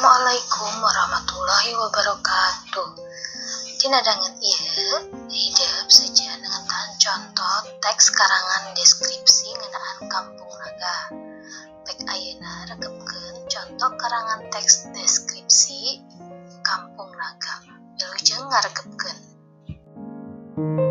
Assalamualaikum warahmatullahi wabarakatuh. Tina dengan iya, hidup saja dengan contoh teks karangan deskripsi ngenaan kampung naga. Pek ayana rekepkeun contoh karangan teks deskripsi kampung naga. Wilujeng you